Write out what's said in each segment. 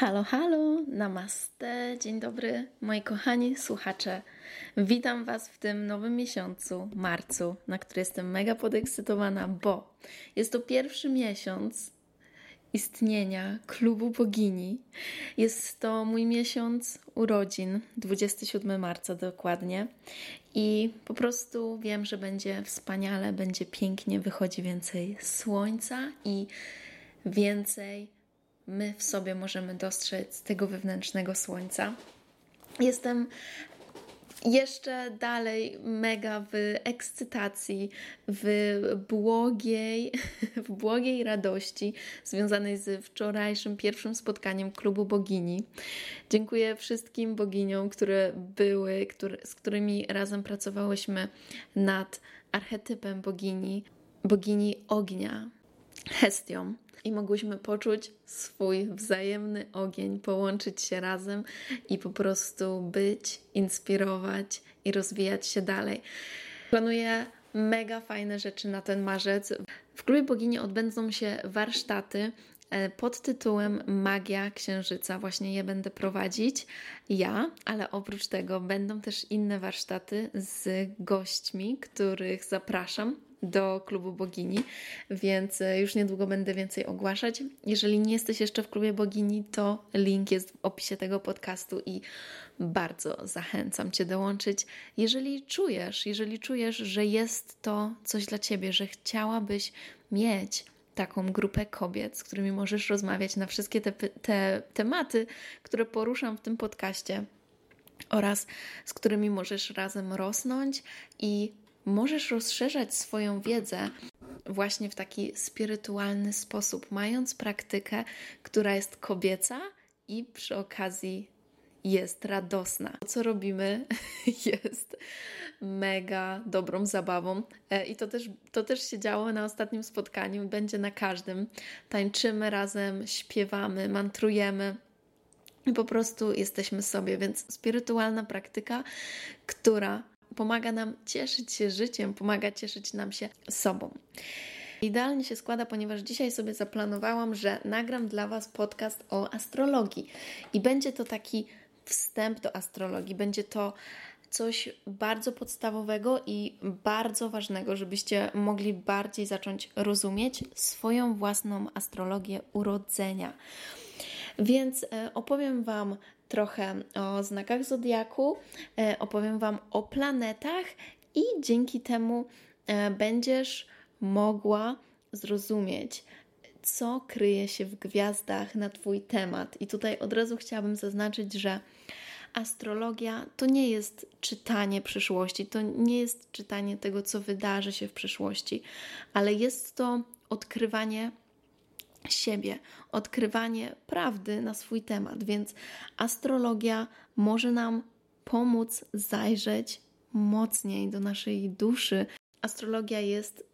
Halo, halo, namaste, dzień dobry, moi kochani słuchacze. Witam Was w tym nowym miesiącu, marcu, na który jestem mega podekscytowana, bo jest to pierwszy miesiąc istnienia klubu bogini. Jest to mój miesiąc urodzin, 27 marca dokładnie. I po prostu wiem, że będzie wspaniale, będzie pięknie, wychodzi więcej słońca i więcej my w sobie możemy dostrzec tego wewnętrznego słońca. Jestem jeszcze dalej mega w ekscytacji, w błogiej, w błogiej radości związanej z wczorajszym pierwszym spotkaniem klubu bogini. Dziękuję wszystkim boginiom, które były, które, z którymi razem pracowałyśmy nad archetypem bogini, bogini ognia, Hestią i mogłyśmy poczuć swój wzajemny ogień, połączyć się razem i po prostu być, inspirować i rozwijać się dalej. Planuję mega fajne rzeczy na ten marzec. W klubie bogini odbędą się warsztaty e, pod tytułem Magia Księżyca. Właśnie je będę prowadzić ja, ale oprócz tego będą też inne warsztaty z gośćmi, których zapraszam do klubu bogini, więc e, już niedługo będę więcej ogłaszać. Jeżeli nie jesteś jeszcze w klubie bogini, to link jest w opisie tego podcastu i bardzo zachęcam Cię dołączyć. Jeżeli czujesz, jeżeli czujesz, że jest to coś dla Ciebie, że chciałabyś mieć taką grupę kobiet, z którymi możesz rozmawiać na wszystkie te, te tematy, które poruszam w tym podcaście oraz z którymi możesz razem rosnąć i możesz rozszerzać swoją wiedzę właśnie w taki spirytualny sposób, mając praktykę, która jest kobieca i przy okazji jest radosna. To, co robimy, jest mega dobrą zabawą. E, I to też, to też się działo na ostatnim spotkaniu, będzie na każdym. Tańczymy razem, śpiewamy, mantrujemy. I po prostu jesteśmy sobie, więc spirytualna praktyka, która pomaga nam cieszyć się życiem, pomaga cieszyć nam się sobą. Idealnie się składa, ponieważ dzisiaj sobie zaplanowałam, że nagram dla Was podcast o astrologii i będzie to taki wstęp do astrologii. Będzie to coś bardzo podstawowego i bardzo ważnego, żebyście mogli bardziej zacząć rozumieć swoją własną astrologię urodzenia. Więc e, opowiem Wam trochę o znakach zodiaku, e, opowiem Wam o planetach i dzięki temu e, będziesz mogła zrozumieć, co kryje się w gwiazdach na Twój temat. I tutaj od razu chciałabym zaznaczyć, że astrologia to nie jest czytanie przyszłości, to nie jest czytanie tego, co wydarzy się w przyszłości, ale jest to odkrywanie siebie, odkrywanie prawdy na swój temat. Więc astrologia może nam pomóc zajrzeć mocniej do naszej duszy. Astrologia jest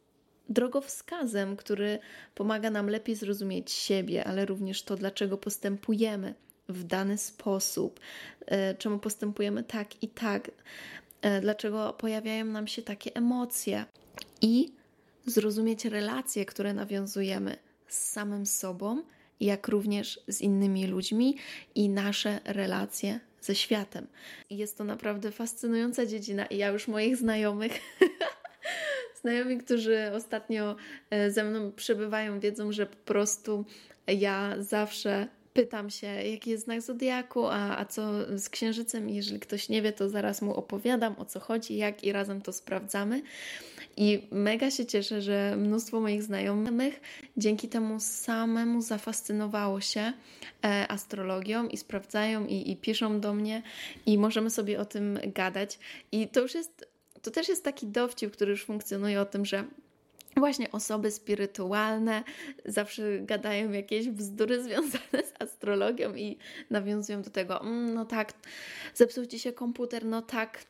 drogowskazem, który pomaga nam lepiej zrozumieć siebie, ale również to, dlaczego postępujemy w dany sposób, e, czemu postępujemy tak i tak, e, dlaczego pojawiają nam się takie emocje i zrozumieć relacje, które nawiązujemy z samym sobą, jak również z innymi ludźmi i nasze relacje ze światem. Jest to naprawdę fascynująca dziedzina i ja już moich znajomych znajomi, którzy ostatnio e, ze mną przebywają, wiedzą, że po prostu ja zawsze pytam się, jaki jest znak zodiaku, a, a co z księżycem. Jeżeli ktoś nie wie, to zaraz mu opowiadam o co chodzi, jak i razem to sprawdzamy. I mega się cieszę, że mnóstwo moich znajomych dzięki temu samemu zafascynowało się e, astrologią i sprawdzają i, i piszą do mnie i możemy sobie o tym gadać. I to już jest, to też jest taki dowcip, który już funkcjonuje o tym, że Właśnie osoby spirytualne zawsze gadają jakieś bzdury związane z astrologią i nawiązują do tego, mm, no tak, zepsuł ci się komputer, no tak,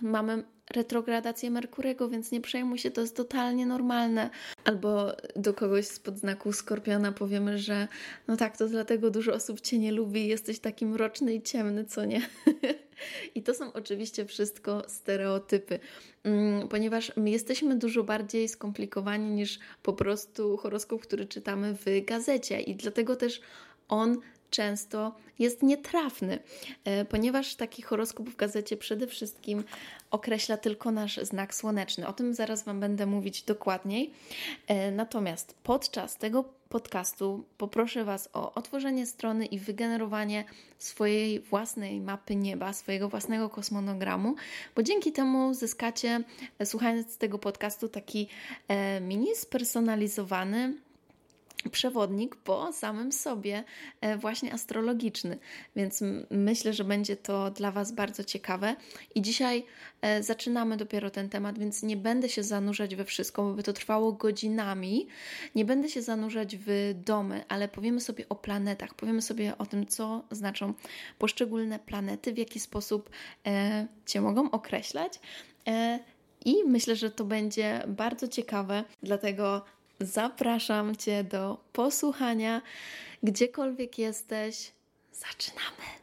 mamy retrogradację Merkurego, więc nie przejmuj się, to jest totalnie normalne. Albo do kogoś spod znaku Skorpiona powiemy, że no tak, to dlatego dużo osób Cię nie lubi, jesteś taki mroczny i ciemny, co nie? I to są oczywiście wszystko stereotypy, mm, ponieważ my jesteśmy dużo bardziej skomplikowani niż po prostu horoskop, który czytamy w gazecie i dlatego też on często jest nietrafny, e, ponieważ taki horoskop w gazecie przede wszystkim określa tylko nasz znak słoneczny. O tym zaraz Wam będę mówić dokładniej. E, natomiast podczas tego podcastu poproszę Was o otworzenie strony i wygenerowanie swojej własnej mapy nieba, swojego własnego kosmonogramu, bo dzięki temu zyskacie, e, słuchając tego podcastu, taki mini spersonalizowany przewodnik po samym sobie, e, właśnie astrologiczny. Więc myślę, że będzie to dla Was bardzo ciekawe. I dzisiaj e, zaczynamy dopiero ten temat, więc nie będę się zanurzać we wszystko, bo by to trwało godzinami. Nie będę się zanurzać w domy, ale powiemy sobie o planetach, powiemy sobie o tym, co znaczą poszczególne planety, w jaki sposób e, Cię mogą określać. I myślę, że to będzie bardzo ciekawe, dlatego zapraszam Cię do posłuchania, gdziekolwiek jesteś. Zaczynamy!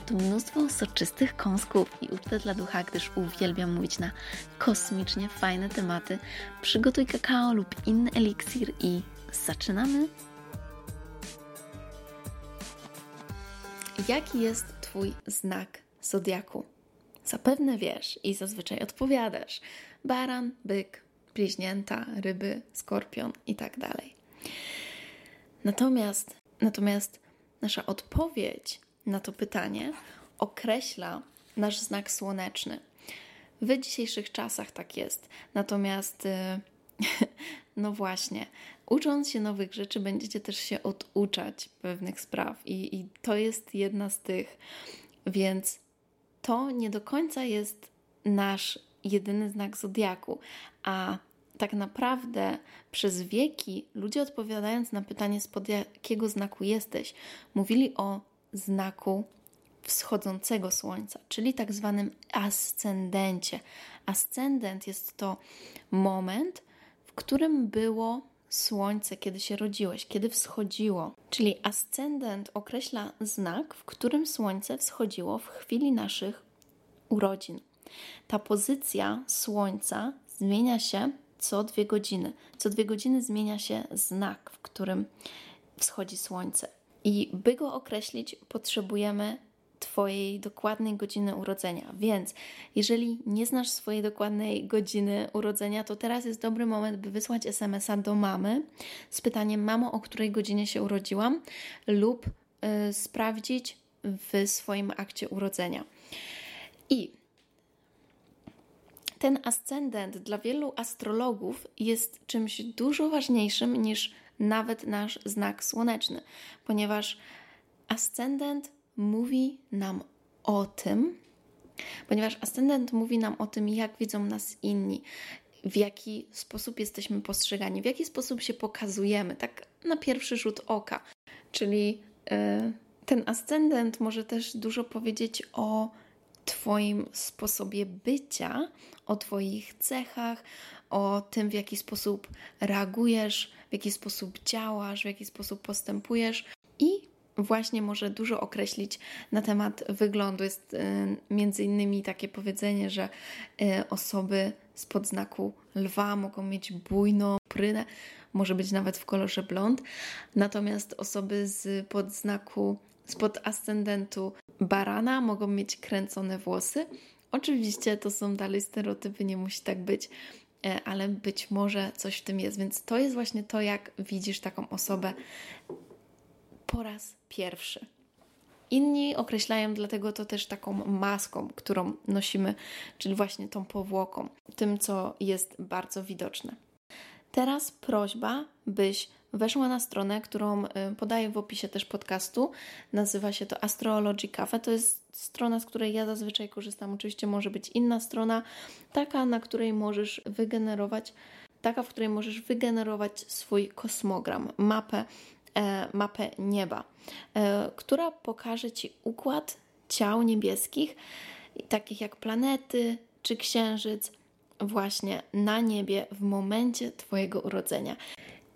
tu mnóstwo soczystych kąsków i ucztę dla ducha, gdyż uwielbiam mówić na kosmicznie fajne tematy. Przygotuj kakao lub inny eliksir i zaczynamy! Jaki jest Twój znak zodiaku? Zapewne wiesz i zazwyczaj odpowiadasz. Baran, byk, bliźnięta, ryby, skorpion i tak dalej. Natomiast, natomiast nasza odpowiedź na to pytanie określa nasz znak słoneczny. W dzisiejszych czasach tak jest. Natomiast, y, no właśnie, ucząc się nowych rzeczy, będziecie też się oduczać pewnych spraw, i, i to jest jedna z tych. Więc to nie do końca jest nasz jedyny znak zodiaku, a tak naprawdę przez wieki ludzie odpowiadając na pytanie, spod jakiego znaku jesteś, mówili o znaku wschodzącego słońca, czyli tak zwanym ascendencie. Ascendent jest to moment, w którym było słońce, kiedy się rodziłeś, kiedy wschodziło. Czyli ascendent określa znak, w którym słońce wschodziło w chwili naszych urodzin. Ta pozycja słońca zmienia się co dwie godziny. Co dwie godziny zmienia się znak, w którym wschodzi słońce. I by go określić, potrzebujemy Twojej dokładnej godziny urodzenia. Więc jeżeli nie znasz swojej dokładnej godziny urodzenia, to teraz jest dobry moment, by wysłać SMS-a do mamy z pytaniem: Mamo, o której godzinie się urodziłam, lub y, sprawdzić w swoim akcie urodzenia. I ten ascendent dla wielu astrologów jest czymś dużo ważniejszym niż nawet nasz znak słoneczny, ponieważ ascendent mówi nam o tym, ponieważ ascendent mówi nam o tym, jak widzą nas inni, w jaki sposób jesteśmy postrzegani, w jaki sposób się pokazujemy, tak na pierwszy rzut oka. Czyli yy, ten ascendent może też dużo powiedzieć o Twoim sposobie bycia, o Twoich cechach, o tym, w jaki sposób reagujesz, w jaki sposób działasz, w jaki sposób postępujesz i właśnie może dużo określić na temat wyglądu. Jest y, między innymi takie powiedzenie, że y, osoby z podznaku lwa mogą mieć bujną prynę, może być nawet w kolorze blond, natomiast osoby z podznaku, spod ascendentu barana mogą mieć kręcone włosy. Oczywiście to są dalej stereotypy, nie musi tak być, ale być może coś w tym jest, więc to jest właśnie to, jak widzisz taką osobę po raz pierwszy. Inni określają dlatego to też taką maską, którą nosimy, czyli właśnie tą powłoką, tym, co jest bardzo widoczne. Teraz prośba, byś weszła na stronę, którą y, podaję w opisie też podcastu. Nazywa się to Astrology Cafe. To jest strona, z której ja zazwyczaj korzystam. Oczywiście może być inna strona, taka, na której możesz wygenerować, taka, w której możesz wygenerować swój kosmogram, mapę, e, mapę nieba, e, która pokaże Ci układ ciał niebieskich, takich jak planety czy księżyc, właśnie na niebie w momencie Twojego urodzenia.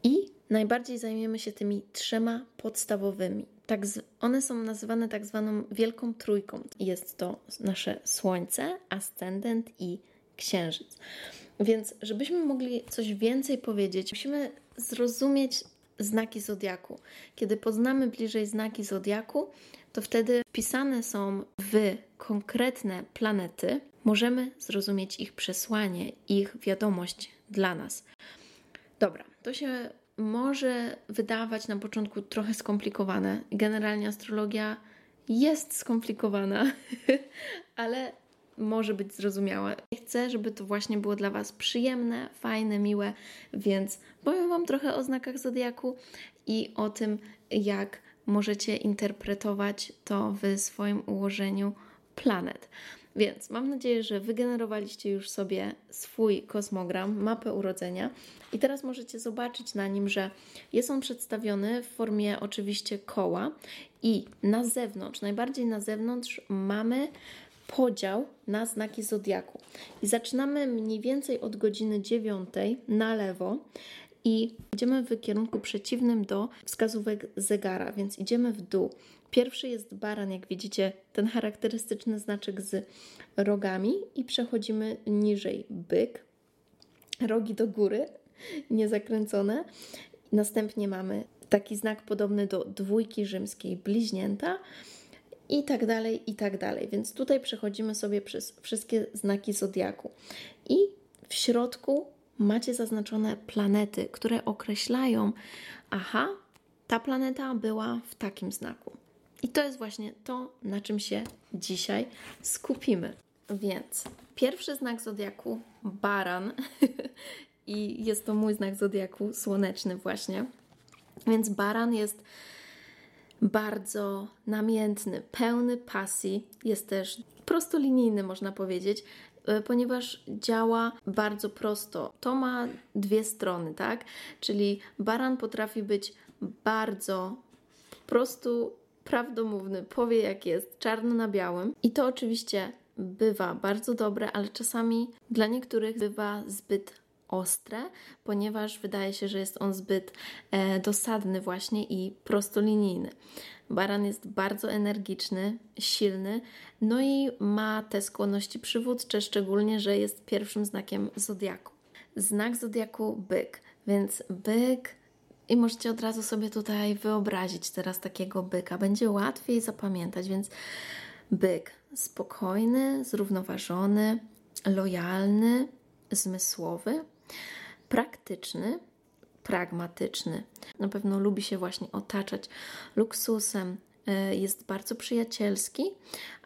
I najbardziej zajmiemy się tymi trzema podstawowymi. Tak z, one są nazywane tak zwaną Wielką Trójką. Jest to nasze Słońce, Ascendent i Księżyc. Więc, żebyśmy mogli coś więcej powiedzieć, musimy zrozumieć znaki zodiaku. Kiedy poznamy bliżej znaki zodiaku, to wtedy wpisane są w konkretne planety, możemy zrozumieć ich przesłanie, ich wiadomość dla nas. Dobra, to się może wydawać na początku trochę skomplikowane. Generalnie astrologia jest skomplikowana, ale może być zrozumiała. Chcę, żeby to właśnie było dla Was przyjemne, fajne, miłe, więc powiem Wam trochę o znakach zodiaku i o tym, jak możecie interpretować to w swoim ułożeniu planet. Więc mam nadzieję, że wygenerowaliście już sobie swój kosmogram, mapę urodzenia i teraz możecie zobaczyć na nim, że jest on przedstawiony w formie oczywiście koła i na zewnątrz, najbardziej na zewnątrz mamy podział na znaki zodiaku. I zaczynamy mniej więcej od godziny 9 na lewo i idziemy w kierunku przeciwnym do wskazówek zegara, więc idziemy w dół. Pierwszy jest baran, jak widzicie, ten charakterystyczny znaczek z rogami, i przechodzimy niżej byk, rogi do góry, niezakręcone. Następnie mamy taki znak podobny do dwójki rzymskiej, bliźnięta i tak dalej, i tak dalej. Więc tutaj przechodzimy sobie przez wszystkie znaki zodiaku. I w środku macie zaznaczone planety, które określają, aha, ta planeta była w takim znaku. I to jest właśnie to, na czym się dzisiaj skupimy. Więc pierwszy znak zodiaku baran i jest to mój znak zodiaku słoneczny właśnie. Więc baran jest bardzo namiętny, pełny pasji, jest też prostolinijny, można powiedzieć, e, ponieważ działa bardzo prosto. To ma dwie strony, tak? Czyli baran potrafi być bardzo prostu prawdomówny, powie jak jest, czarno na białym. I to oczywiście bywa bardzo dobre, ale czasami dla niektórych bywa zbyt ostre, ponieważ wydaje się, że jest on zbyt e, dosadny właśnie i prostolinijny. Baran jest bardzo energiczny, silny, no i ma te skłonności przywódcze, szczególnie, że jest pierwszym znakiem zodiaku. Znak zodiaku byk, więc byk i możecie od razu sobie tutaj wyobrazić teraz takiego byka. Będzie łatwiej zapamiętać, więc byk spokojny, zrównoważony, lojalny, zmysłowy, praktyczny, pragmatyczny. Na pewno lubi się właśnie otaczać luksusem, jest bardzo przyjacielski,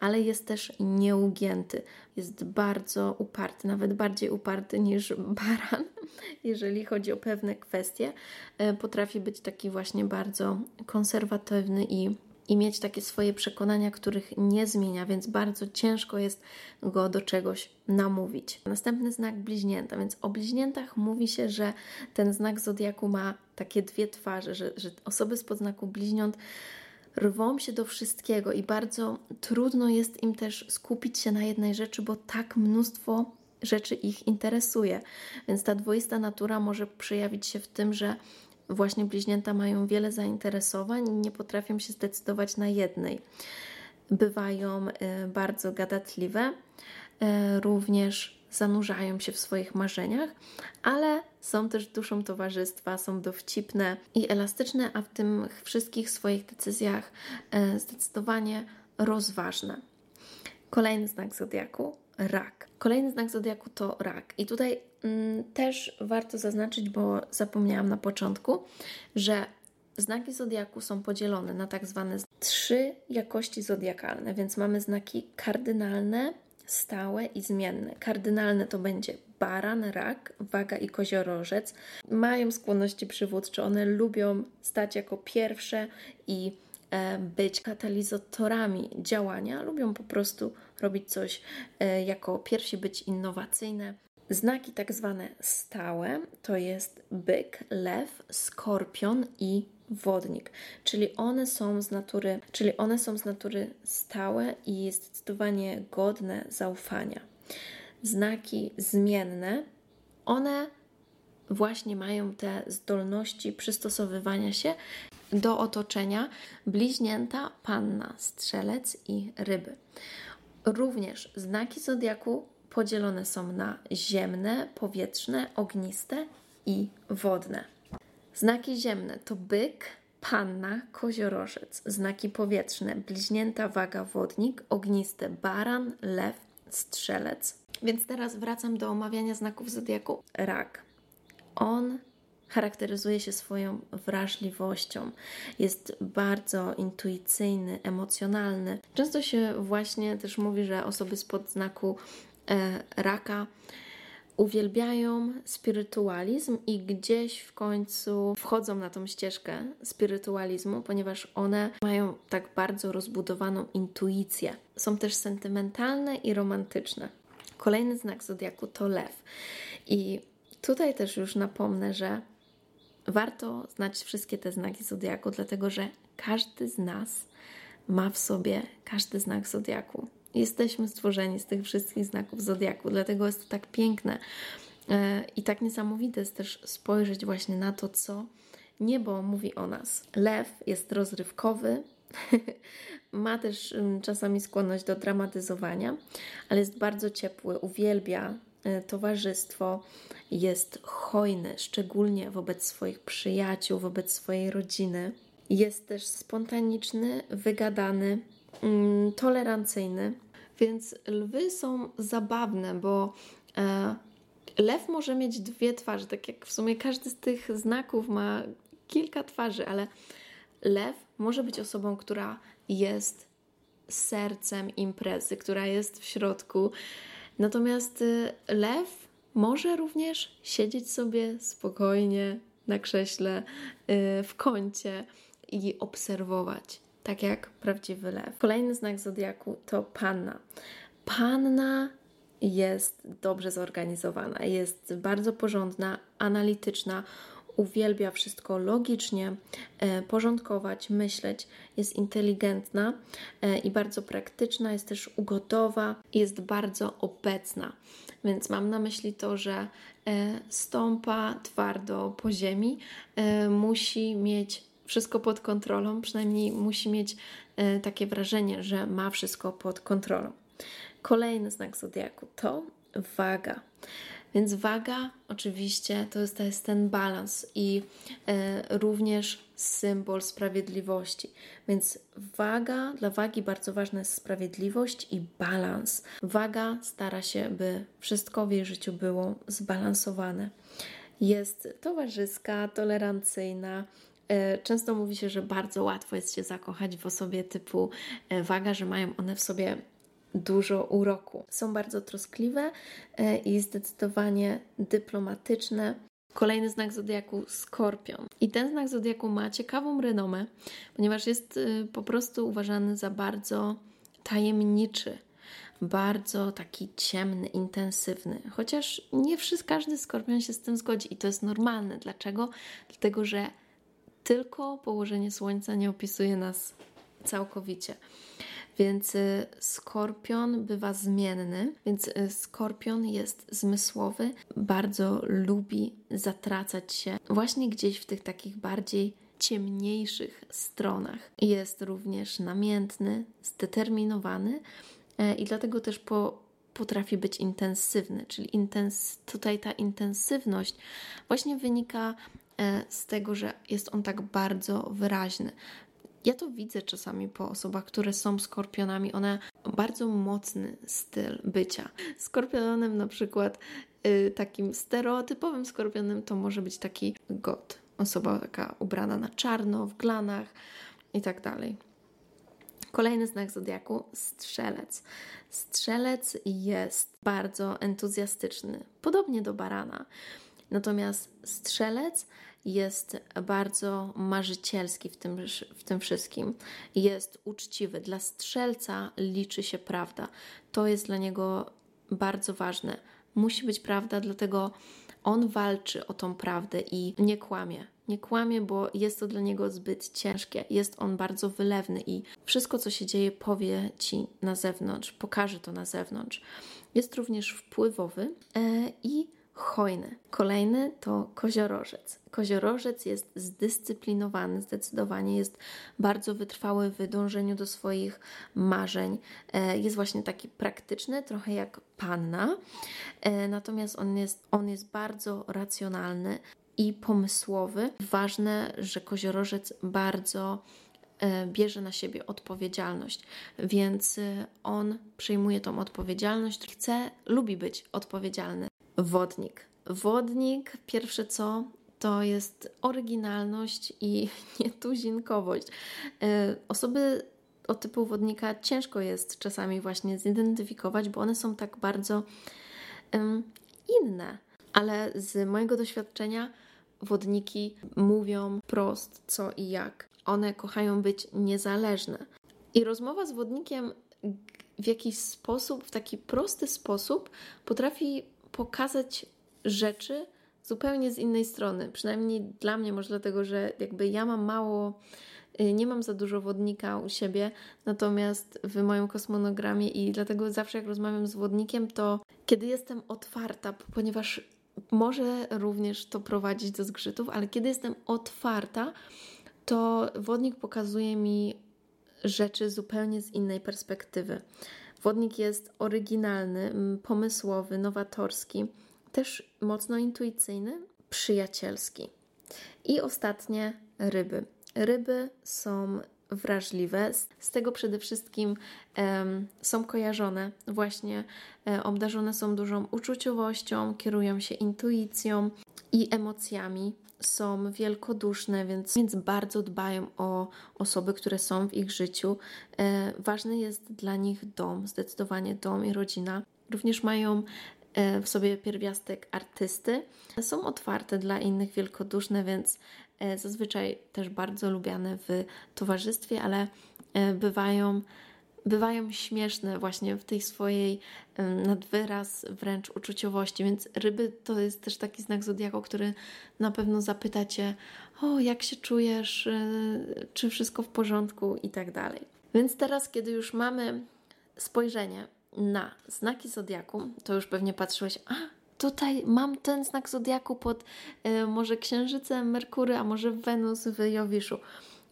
ale jest też nieugięty. Jest bardzo uparty, nawet bardziej uparty niż baran, jeżeli chodzi o pewne kwestie. E, potrafi być taki właśnie bardzo konserwatywny i i mieć takie swoje przekonania, których nie zmienia, więc bardzo ciężko jest go do czegoś namówić. Następny znak bliźnięta, więc o bliźniętach mówi się, że ten znak zodiaku ma takie dwie twarze, że, że osoby z podznaku bliźniąt rwą się do wszystkiego i bardzo trudno jest im też skupić się na jednej rzeczy, bo tak mnóstwo rzeczy ich interesuje. Więc ta dwoista natura może przejawić się w tym, że właśnie bliźnięta mają wiele zainteresowań i nie potrafią się zdecydować na jednej. Bywają e, bardzo gadatliwe, e, również zanurzają się w swoich marzeniach, ale są też duszą towarzystwa, są dowcipne i elastyczne, a w tym wszystkich swoich decyzjach e, zdecydowanie rozważne. Kolejny znak zodiaku rak. Kolejny znak zodiaku to rak. I tutaj mm, też warto zaznaczyć, bo zapomniałam na początku, że znaki zodiaku są podzielone na tak zwane trzy jakości zodiakalne, więc mamy znaki kardynalne, stałe i zmienne. Kardynalne to będzie baran, rak, waga i koziorożec. Mają skłonności przywódcze, one lubią stać jako pierwsze i e, być katalizatorami działania, lubią po prostu robić coś e, jako pierwsi, być innowacyjne. Znaki tak zwane stałe to jest byk, lew, skorpion i wodnik, czyli one są z natury, czyli one są z natury stałe i zdecydowanie godne zaufania. Znaki zmienne, one właśnie mają te zdolności przystosowywania się do otoczenia bliźnięta, panna, strzelec i ryby. Również znaki zodiaku podzielone są na ziemne, powietrzne, ogniste i wodne. Znaki ziemne to byk, panna, koziorożec. Znaki powietrzne bliźnięta, waga, wodnik, ogniste baran, lew, strzelec. Więc teraz wracam do omawiania znaków zodiaku. Rak. On charakteryzuje się swoją wrażliwością, jest bardzo intuicyjny, emocjonalny. Często się właśnie też mówi, że osoby spod znaku e, raka uwielbiają spirytualizm i gdzieś w końcu wchodzą na tą ścieżkę spirytualizmu, ponieważ one mają tak bardzo rozbudowaną intuicję. Są też sentymentalne i romantyczne. Kolejny znak zodiaku to lew. I tutaj też już napomnę, że warto znać wszystkie te znaki zodiaku, dlatego że każdy z nas ma w sobie każdy znak zodiaku. Jesteśmy stworzeni z tych wszystkich znaków zodiaku, dlatego jest to tak piękne e, i tak niesamowite jest też spojrzeć właśnie na to, co niebo mówi o nas. Lew jest rozrywkowy, ma też mm, czasami skłonność do dramatyzowania, ale jest bardzo ciepły, uwielbia e, towarzystwo, jest hojny, szczególnie wobec swoich przyjaciół, wobec swojej rodziny. Jest też spontaniczny, wygadany, mm, tolerancyjny, więc lwy są zabawne, bo e, lew może mieć dwie twarze, tak jak w sumie każdy z tych znaków ma kilka twarzy, ale lew może być osobą, która jest sercem imprezy, która jest w środku. Natomiast y, lew może również siedzieć sobie spokojnie na krześle y, w kącie i obserwować tak jak prawdziwy lew. Kolejny znak zodiaku to panna. Panna jest dobrze zorganizowana, jest bardzo porządna, analityczna, uwielbia wszystko logicznie e, porządkować, myśleć, jest inteligentna e, i bardzo praktyczna, jest też ugodowa, jest bardzo obecna. Więc mam na myśli to, że e, stąpa twardo po ziemi, musi mieć wszystko pod kontrolą, przynajmniej musi mieć e, takie wrażenie, że ma wszystko pod kontrolą. Kolejny znak zodiaku to waga. Więc waga oczywiście to jest, to jest ten balans i e, również symbol sprawiedliwości. Więc waga, dla wagi bardzo ważna jest sprawiedliwość i balans. Waga stara się, by wszystko w jej życiu było zbalansowane. Jest towarzyska, tolerancyjna, często mówi się, że bardzo łatwo jest się zakochać w osobie typu e, waga, że mają one w sobie dużo uroku. Są bardzo troskliwe e, i zdecydowanie dyplomatyczne. Kolejny znak zodiaku skorpion. I ten znak zodiaku ma ciekawą renomę, ponieważ jest po prostu uważany za bardzo tajemniczy, bardzo taki ciemny, intensywny. Chociaż nie wszyscy, każdy skorpion się z tym zgodzi i to jest normalne. Dlaczego? Dlatego, że tylko położenie Słońca nie opisuje nas całkowicie. Więc y, skorpion bywa zmienny, więc y, skorpion jest zmysłowy, bardzo lubi zatracać się właśnie gdzieś w tych takich bardziej ciemniejszych stronach. Jest również namiętny, zdeterminowany e, i dlatego też po, potrafi być intensywny, czyli intens, tutaj ta intensywność właśnie wynika z tego, że jest on tak bardzo wyraźny. Ja to widzę czasami po osobach, które są skorpionami. One bardzo mocny styl bycia. Skorpionem na przykład y, takim stereotypowym skorpionem to może być taki god. Osoba taka ubrana na czarno, w glanach i tak dalej. Kolejny znak zodiaku strzelec. Strzelec jest bardzo entuzjastyczny, podobnie do barana. Natomiast strzelec jest bardzo marzycielski w tym, w tym wszystkim. Jest uczciwy. Dla strzelca liczy się prawda. To jest dla niego bardzo ważne. Musi być prawda, dlatego on walczy o tą prawdę i nie kłamie. Nie kłamie, bo jest to dla niego zbyt ciężkie. Jest on bardzo wylewny i wszystko, co się dzieje, powie ci na zewnątrz, pokaże to na zewnątrz. Jest również wpływowy e, i hojny. Kolejny to koziorożec. Koziorożec jest zdyscyplinowany, zdecydowanie jest bardzo wytrwały w dążeniu do swoich marzeń. E, jest właśnie taki praktyczny, trochę jak panna, e, natomiast on jest, on jest bardzo racjonalny i pomysłowy. Ważne, że koziorożec bardzo e, bierze na siebie odpowiedzialność, więc on przyjmuje tą odpowiedzialność, chce, lubi być odpowiedzialny. Wodnik. Wodnik, pierwsze co, to jest oryginalność i nietuzinkowość. E, osoby o typu wodnika ciężko jest czasami właśnie zidentyfikować, bo one są tak bardzo inne. Ale z mojego doświadczenia wodniki mówią prost co i jak. One kochają być niezależne. I rozmowa z wodnikiem w jakiś sposób, w taki prosty sposób potrafi pokazać rzeczy zupełnie z innej strony. Przynajmniej dla mnie, może dlatego, że jakby ja mam mało, y, nie mam za dużo wodnika u siebie, natomiast w moim kosmonogramie i dlatego zawsze jak rozmawiam z wodnikiem, to kiedy jestem otwarta, ponieważ może również to prowadzić do zgrzytów, ale kiedy jestem otwarta, to wodnik pokazuje mi rzeczy zupełnie z innej perspektywy. Wodnik jest oryginalny, pomysłowy, nowatorski, też mocno intuicyjny, przyjacielski. I ostatnie ryby. Ryby są wrażliwe. Z tego przede wszystkim um, są kojarzone, właśnie um, obdarzone są dużą uczuciowością, kierują się intuicją i emocjami są wielkoduszne, więc, więc bardzo dbają o osoby, które są w ich życiu. E, ważny jest dla nich dom, zdecydowanie dom i rodzina. Również mają e, w sobie pierwiastek artysty. Są otwarte dla innych, wielkoduszne, więc e, zazwyczaj też bardzo lubiane w towarzystwie, ale e, bywają bywają śmieszne właśnie w tej swojej nadwyraz wręcz uczuciowości, więc ryby to jest też taki znak zodiaku, który na pewno zapyta Cię, o jak się czujesz, e, czy wszystko w porządku i tak dalej. Więc teraz, kiedy już mamy spojrzenie na znaki zodiaku, to już pewnie patrzyłeś, a tutaj mam ten znak zodiaku pod y, może Księżycem, Merkury, a może Wenus w Jowiszu.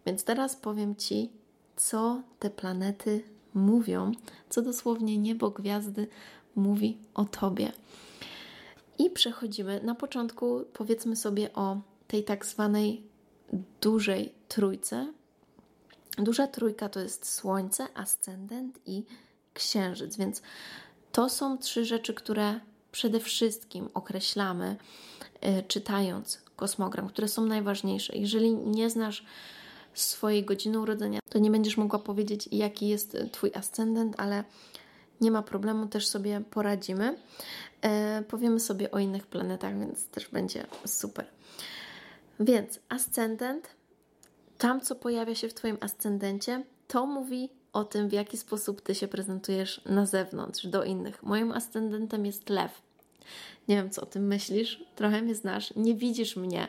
Więc teraz powiem Ci, co te planety mówią, co dosłownie niebo, gwiazdy mówi o Tobie. I przechodzimy. Na początku powiedzmy sobie o tej tak zwanej dużej trójce. Duża trójka to jest Słońce, ascendent i Księżyc, więc to są trzy rzeczy, które przede wszystkim określamy, y, czytając kosmogram, które są najważniejsze. Jeżeli nie znasz swojej godziny urodzenia, to nie będziesz mogła powiedzieć, jaki jest Twój ascendent, ale nie ma problemu, też sobie poradzimy. E, powiemy sobie o innych planetach, więc też będzie super. Więc ascendent, tam co pojawia się w Twoim ascendencie, to mówi o tym, w jaki sposób Ty się prezentujesz na zewnątrz, do innych. Moim ascendentem jest lew. Nie wiem, co o tym myślisz, trochę mnie znasz, nie widzisz mnie E,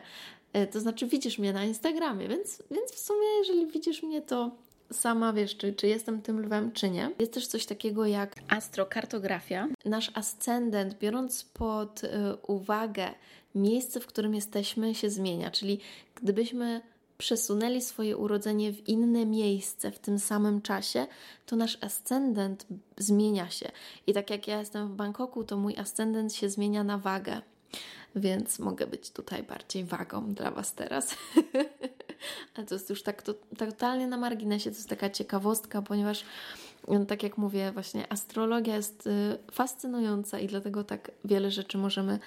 to znaczy, widzisz mnie na Instagramie, więc, więc w sumie, jeżeli widzisz mnie, to sama wiesz, czy, czy jestem tym lwem, czy nie. Jest też coś takiego jak astrokartografia. Nasz ascendent, biorąc pod y, uwagę miejsce, w którym jesteśmy, się zmienia. Czyli gdybyśmy przesunęli swoje urodzenie w inne miejsce w tym samym czasie, to nasz ascendent zmienia się. I tak jak ja jestem w Bangkoku, to mój ascendent się zmienia na wagę więc mogę być tutaj bardziej wagą dla Was teraz. Ale to jest już tak to, totalnie na marginesie, to jest taka ciekawostka, ponieważ Tak jak mówię, właśnie astrologia jest y, fascynująca i dlatego tak wiele rzeczy możemy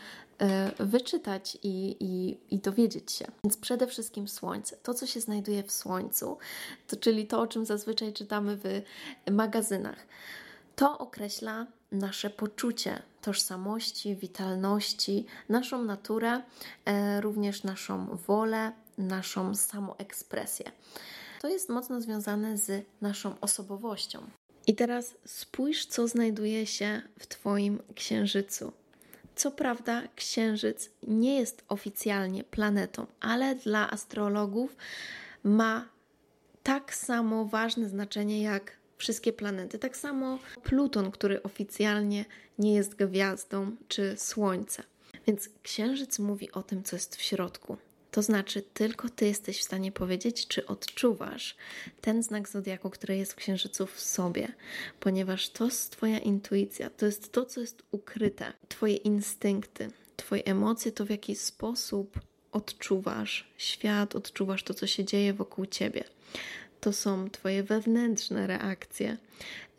y, wyczytać i, i, i dowiedzieć się. Więc przede wszystkim Słońce. To, co się znajduje w Słońcu, to, czyli to, o czym zazwyczaj czytamy w magazynach, to określa nasze poczucie tożsamości, witalności, naszą naturę, e, również naszą wolę, naszą samoekspresję. To jest mocno związane z naszą osobowością. I teraz spójrz, co znajduje się w Twoim księżycu. Co prawda, księżyc nie jest oficjalnie planetą, ale dla astrologów ma tak samo ważne znaczenie jak wszystkie planety. Tak samo Pluton, który oficjalnie nie jest gwiazdą, czy Słońce. Więc księżyc mówi o tym, co jest w środku. To znaczy, tylko ty jesteś w stanie powiedzieć, czy odczuwasz ten znak zodiaku, który jest w księżycu w sobie, ponieważ to jest Twoja intuicja, to jest to, co jest ukryte, Twoje instynkty, Twoje emocje, to w jaki sposób odczuwasz świat, odczuwasz to, co się dzieje wokół ciebie. To są Twoje wewnętrzne reakcje.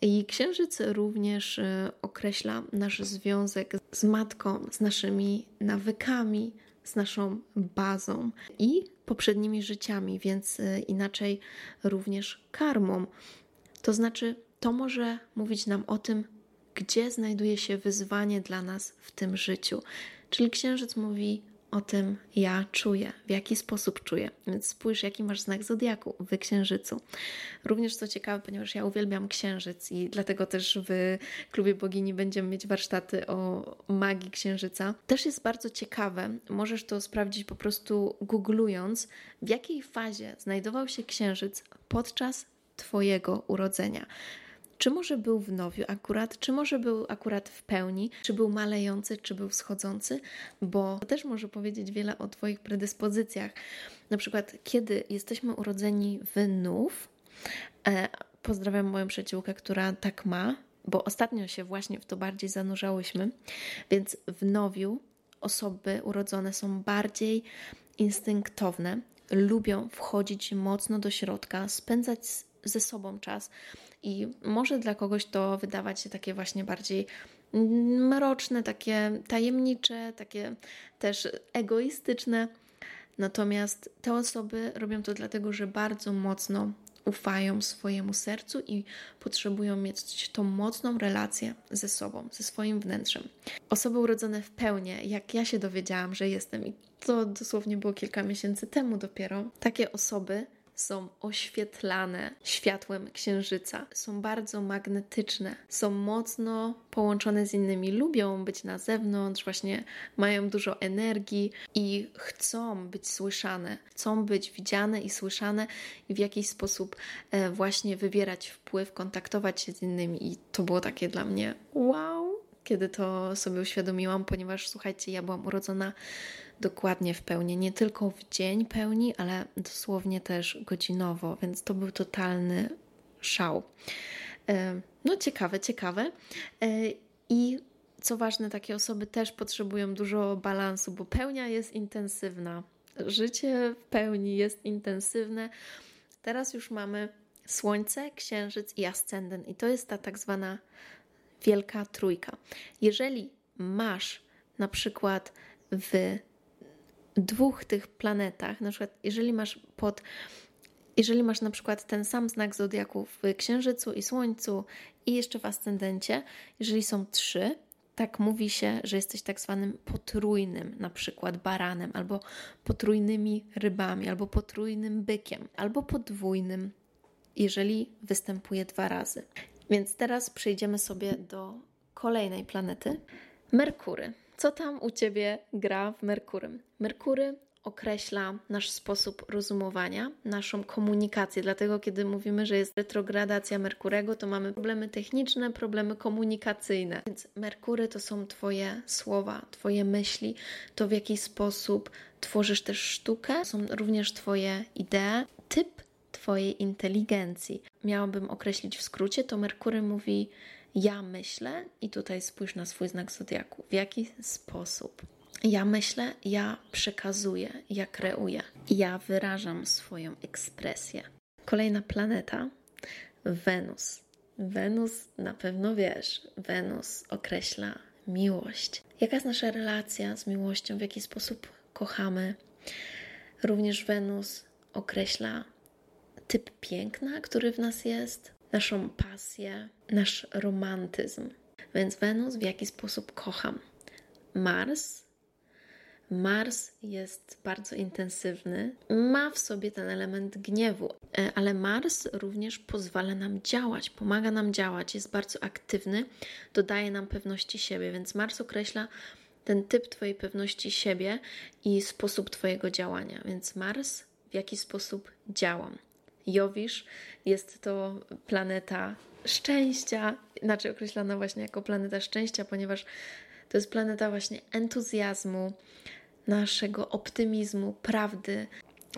I księżyc również e, określa nasz związek z matką, z naszymi nawykami, z naszą bazą i poprzednimi życiami, więc e, inaczej również karmą. To znaczy, to może mówić nam o tym, gdzie znajduje się wyzwanie dla nas w tym życiu. Czyli księżyc mówi o tym ja czuję, w jaki sposób czuję. Więc spójrz, jaki masz znak zodiaku w księżycu. Również co ciekawe, ponieważ ja uwielbiam księżyc i dlatego też w klubie bogini będziemy mieć warsztaty o magii księżyca. Też jest bardzo ciekawe, możesz to sprawdzić po prostu googlując, w jakiej fazie znajdował się księżyc podczas Twojego urodzenia. Czy może był w nowiu akurat, czy może był akurat w pełni, czy był malejący, czy był wschodzący, bo to też może powiedzieć wiele o Twoich predyspozycjach. Na przykład, kiedy jesteśmy urodzeni w nów, e, pozdrawiam moją przyjaciółkę, która tak ma, bo ostatnio się właśnie w to bardziej zanurzałyśmy, więc w nowiu osoby urodzone są bardziej instynktowne, lubią wchodzić mocno do środka, spędzać ze sobą czas, i może dla kogoś to wydawać się takie właśnie bardziej mroczne, takie tajemnicze, takie też egoistyczne. Natomiast te osoby robią to dlatego, że bardzo mocno ufają swojemu sercu i potrzebują mieć tą mocną relację ze sobą, ze swoim wnętrzem. Osoby urodzone w pełni, jak ja się dowiedziałam, że jestem, i to dosłownie było kilka miesięcy temu dopiero, takie osoby są oświetlane światłem księżyca, są bardzo magnetyczne, są mocno połączone z innymi, lubią być na zewnątrz, właśnie mają dużo energii i chcą być słyszane, chcą być widziane i słyszane i w jakiś sposób e, właśnie wywierać wpływ, kontaktować się z innymi. I to było takie dla mnie wow, kiedy to sobie uświadomiłam, ponieważ słuchajcie, ja byłam urodzona dokładnie w pełni, nie tylko w dzień pełni, ale dosłownie też godzinowo, więc to był totalny szał. E, no, ciekawe, ciekawe. E, I co ważne, takie osoby też potrzebują dużo balansu, bo pełnia jest intensywna. Życie w pełni jest intensywne. Teraz już mamy Słońce, Księżyc i Ascendent, i to jest ta tak zwana wielka trójka. Jeżeli masz na przykład w dwóch tych planetach, na przykład jeżeli masz pod jeżeli masz na przykład ten sam znak zodiaku w Księżycu i Słońcu i jeszcze w ascendencie, jeżeli są trzy, tak mówi się, że jesteś tak zwanym potrójnym, na przykład baranem, albo potrójnymi rybami, albo potrójnym bykiem, albo podwójnym, jeżeli występuje dwa razy. Więc teraz przejdziemy sobie do kolejnej planety Merkury. Co tam u ciebie gra w Merkurym? Merkury określa nasz sposób rozumowania, naszą komunikację. Dlatego, kiedy mówimy, że jest retrogradacja Merkurego, to mamy problemy techniczne, problemy komunikacyjne. Więc Merkury to są Twoje słowa, Twoje myśli, to w jaki sposób tworzysz też sztukę, są również Twoje idee, typ Twojej inteligencji. Miałabym określić w skrócie, to Merkury mówi ja myślę i tutaj spójrz na swój znak zodiaku. W jaki sposób? Ja myślę, ja przekazuję, ja kreuję, ja wyrażam swoją ekspresję. Kolejna planeta, Wenus. Wenus na pewno wiesz, Wenus określa miłość. Jaka jest nasza relacja z miłością, w jaki sposób kochamy. Również Wenus określa typ piękna, który w nas jest, naszą pasję, nasz romantyzm. Więc Wenus w jaki sposób kocham. Mars. Mars jest bardzo intensywny, ma w sobie ten element gniewu, e, ale Mars również pozwala nam działać, pomaga nam działać, jest bardzo aktywny, dodaje nam pewności siebie, więc Mars określa ten typ Twojej pewności siebie i sposób Twojego działania. Więc Mars w jaki sposób działam. Jowisz jest to planeta szczęścia, inaczej określana właśnie jako planeta szczęścia, ponieważ to jest planeta właśnie entuzjazmu, naszego optymizmu, prawdy.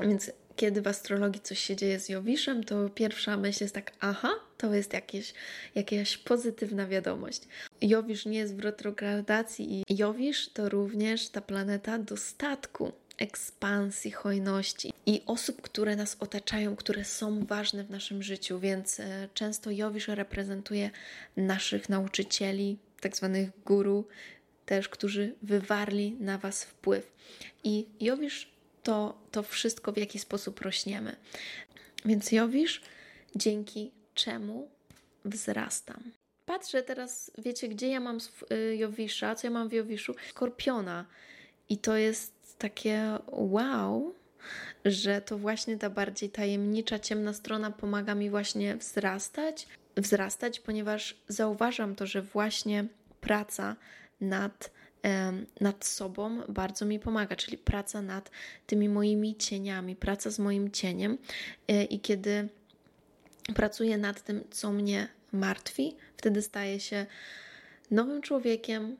Więc kiedy w astrologii coś się dzieje z Jowiszem, to pierwsza myśl jest tak, aha, to jest jakieś, jakaś pozytywna wiadomość. Jowisz nie jest w retrogradacji i Jowisz to również ta planeta dostatku, ekspansji, hojności i osób, które nas otaczają, które są ważne w naszym życiu, więc e, często Jowisz reprezentuje naszych nauczycieli, tak zwanych guru, też, którzy wywarli na Was wpływ. I Jowisz to, to wszystko, w jaki sposób rośniemy. Więc Jowisz, dzięki czemu wzrastam. Patrzę teraz, wiecie, gdzie ja mam y, Jowisza, co ja mam w Jowiszu? Skorpiona. I to jest takie wow, że to właśnie ta bardziej tajemnicza, ciemna strona pomaga mi właśnie wzrastać, wzrastać, ponieważ zauważam to, że właśnie praca nad nad sobą bardzo mi pomaga, czyli praca nad tymi moimi cieniami, praca z moim cieniem. E, I kiedy pracuję nad tym, co mnie martwi, wtedy staję się nowym człowiekiem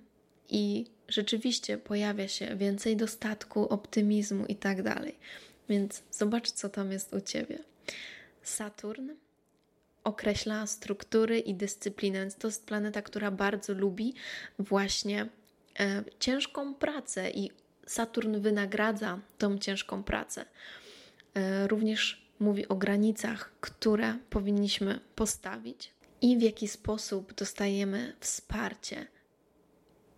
i rzeczywiście pojawia się więcej dostatku, optymizmu i tak dalej. Więc zobacz, co tam jest u ciebie. Saturn określa struktury i dyscyplinę, więc to jest planeta, która bardzo lubi właśnie E, ciężką pracę i Saturn wynagradza tą ciężką pracę. E, również mówi o granicach, które powinniśmy postawić i w jaki sposób dostajemy wsparcie.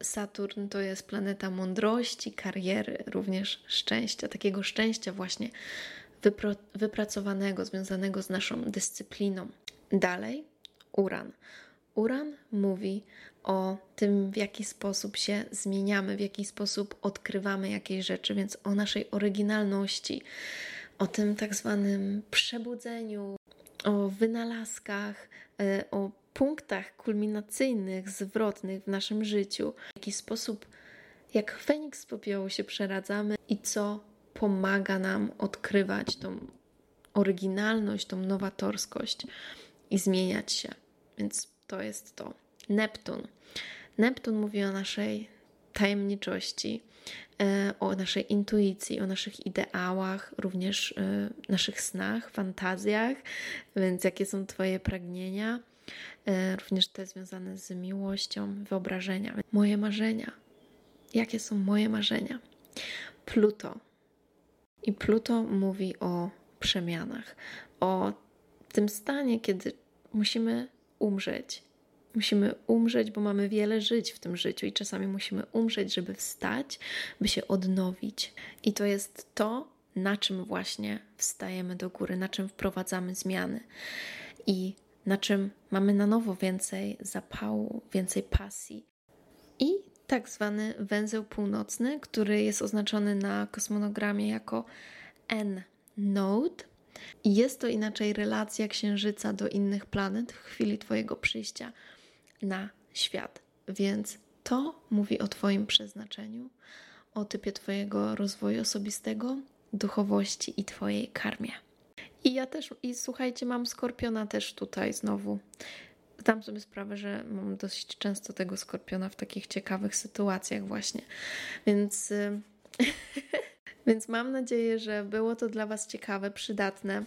Saturn to jest planeta mądrości, kariery, również szczęścia, takiego szczęścia właśnie wypracowanego, związanego z naszą dyscypliną. Dalej, Uran. Uran mówi o tym, w jaki sposób się zmieniamy, w jaki sposób odkrywamy jakieś rzeczy, więc o naszej oryginalności, o tym tak zwanym przebudzeniu, o wynalazkach, e, o punktach kulminacyjnych, zwrotnych w naszym życiu, w jaki sposób, jak Feniks z popiołu się przeradzamy i co pomaga nam odkrywać tą oryginalność, tą nowatorskość i zmieniać się. Więc to jest to. Neptun. Neptun mówi o naszej tajemniczości, o naszej intuicji, o naszych ideałach, również e, naszych snach, fantazjach, więc jakie są Twoje pragnienia, e, również te związane z miłością, wyobrażenia. Moje marzenia. Jakie są moje marzenia? Pluto. I Pluto mówi o przemianach, o tym stanie, kiedy musimy umrzeć. Musimy umrzeć, bo mamy wiele żyć w tym życiu i czasami musimy umrzeć, żeby wstać, by się odnowić. I to jest to, na czym właśnie wstajemy do góry, na czym wprowadzamy zmiany i na czym mamy na nowo więcej zapału, więcej pasji. I tak zwany węzeł północny, który jest oznaczony na kosmonogramie jako N-node, jest to inaczej relacja Księżyca do innych planet w chwili Twojego przyjścia na świat. Więc to mówi o Twoim przeznaczeniu, o typie Twojego rozwoju osobistego, duchowości i Twojej karmie. I ja też, i słuchajcie, mam skorpiona też tutaj znowu. Zdam sobie sprawę, że mam dość często tego skorpiona w takich ciekawych sytuacjach, właśnie. Więc. Więc mam nadzieję, że było to dla Was ciekawe, przydatne,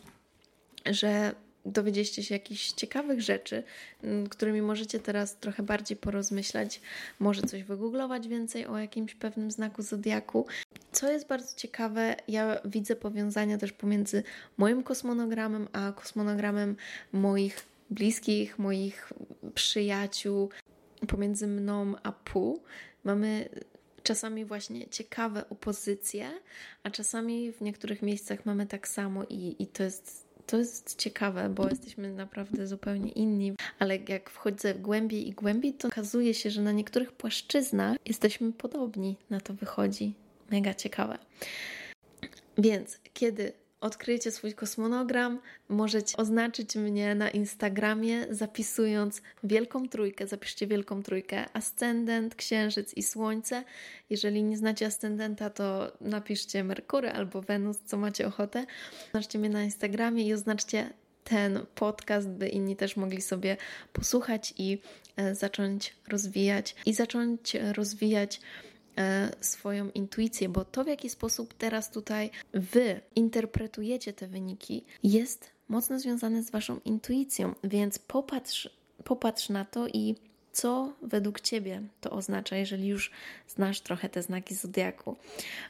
że dowiedzieliście się jakichś ciekawych rzeczy, mm, którymi możecie teraz trochę bardziej porozmyślać, może coś wygooglować więcej o jakimś pewnym znaku zodiaku. Co jest bardzo ciekawe, ja widzę powiązania też pomiędzy moim kosmonogramem a kosmonogramem moich bliskich, moich przyjaciół, pomiędzy mną a pół. Mamy czasami właśnie ciekawe opozycje, a czasami w niektórych miejscach mamy tak samo i, i to jest to jest ciekawe, bo jesteśmy naprawdę zupełnie inni, ale jak wchodzę głębiej i głębiej, to okazuje się, że na niektórych płaszczyznach jesteśmy podobni. Na to wychodzi. Mega ciekawe. Więc kiedy odkryjecie swój kosmonogram, możecie oznaczyć mnie na Instagramie, zapisując wielką trójkę. Zapiszcie wielką trójkę: ascendent, księżyc i słońce. Jeżeli nie znacie ascendenta, to napiszcie Merkury albo Wenus, co macie ochotę. Oznaczcie mnie na Instagramie i oznaczcie ten podcast, by inni też mogli sobie posłuchać i e, zacząć rozwijać i zacząć rozwijać swoją intuicję, bo to, w jaki sposób teraz tutaj wy interpretujecie te wyniki, jest mocno związane z waszą intuicją, więc popatrz, popatrz na to i co według Ciebie to oznacza, jeżeli już znasz trochę te znaki zodiaku.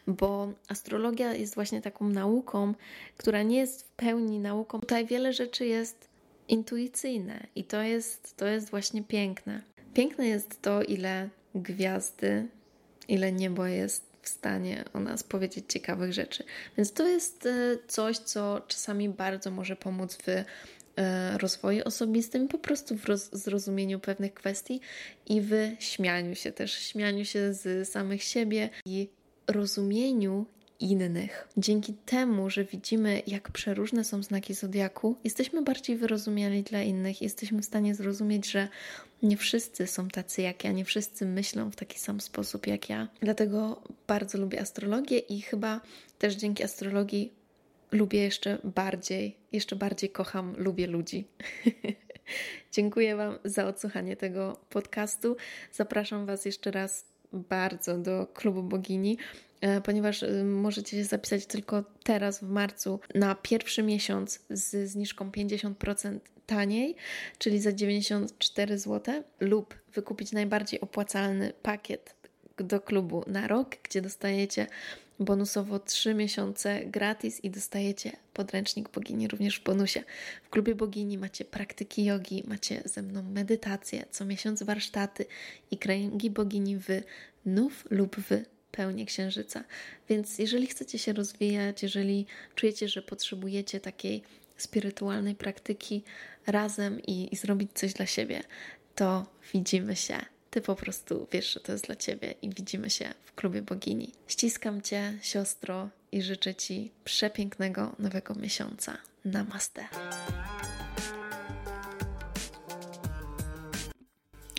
Bo astrologia jest właśnie taką nauką, która nie jest w pełni nauką. Tutaj wiele rzeczy jest intuicyjne i to jest, to jest właśnie piękne. Piękne jest to, ile gwiazdy ile niebo jest w stanie o nas powiedzieć ciekawych rzeczy. Więc to jest e, coś, co czasami bardzo może pomóc w e, rozwoju osobistym, po prostu w zrozumieniu pewnych kwestii i w śmianiu się też, śmianiu się z samych siebie i rozumieniu innych. Dzięki temu, że widzimy, jak przeróżne są znaki zodiaku, jesteśmy bardziej wyrozumiali dla innych, jesteśmy w stanie zrozumieć, że nie wszyscy są tacy jak ja, nie wszyscy myślą w taki sam sposób jak ja. Dlatego bardzo lubię astrologię i chyba też dzięki astrologii lubię jeszcze bardziej, jeszcze bardziej kocham, lubię ludzi. Dziękuję Wam za odsłuchanie tego podcastu. Zapraszam Was jeszcze raz bardzo do klubu bogini. E, ponieważ y, możecie się zapisać tylko teraz w marcu na pierwszy miesiąc z zniżką 50% taniej, czyli za 94 zł, lub wykupić najbardziej opłacalny pakiet do klubu na rok, gdzie dostajecie bonusowo 3 miesiące gratis i dostajecie podręcznik bogini również w bonusie. W klubie bogini macie praktyki jogi, macie ze mną medytację, co miesiąc warsztaty i kręgi bogini w nów lub w pełnię księżyca. Więc jeżeli chcecie się rozwijać, jeżeli czujecie, że potrzebujecie takiej spirytualnej praktyki razem i, i zrobić coś dla siebie, to widzimy się. Ty po prostu wiesz, że to jest dla ciebie i widzimy się w klubie bogini. Ściskam cię, siostro, i życzę ci przepięknego nowego miesiąca. Namaste.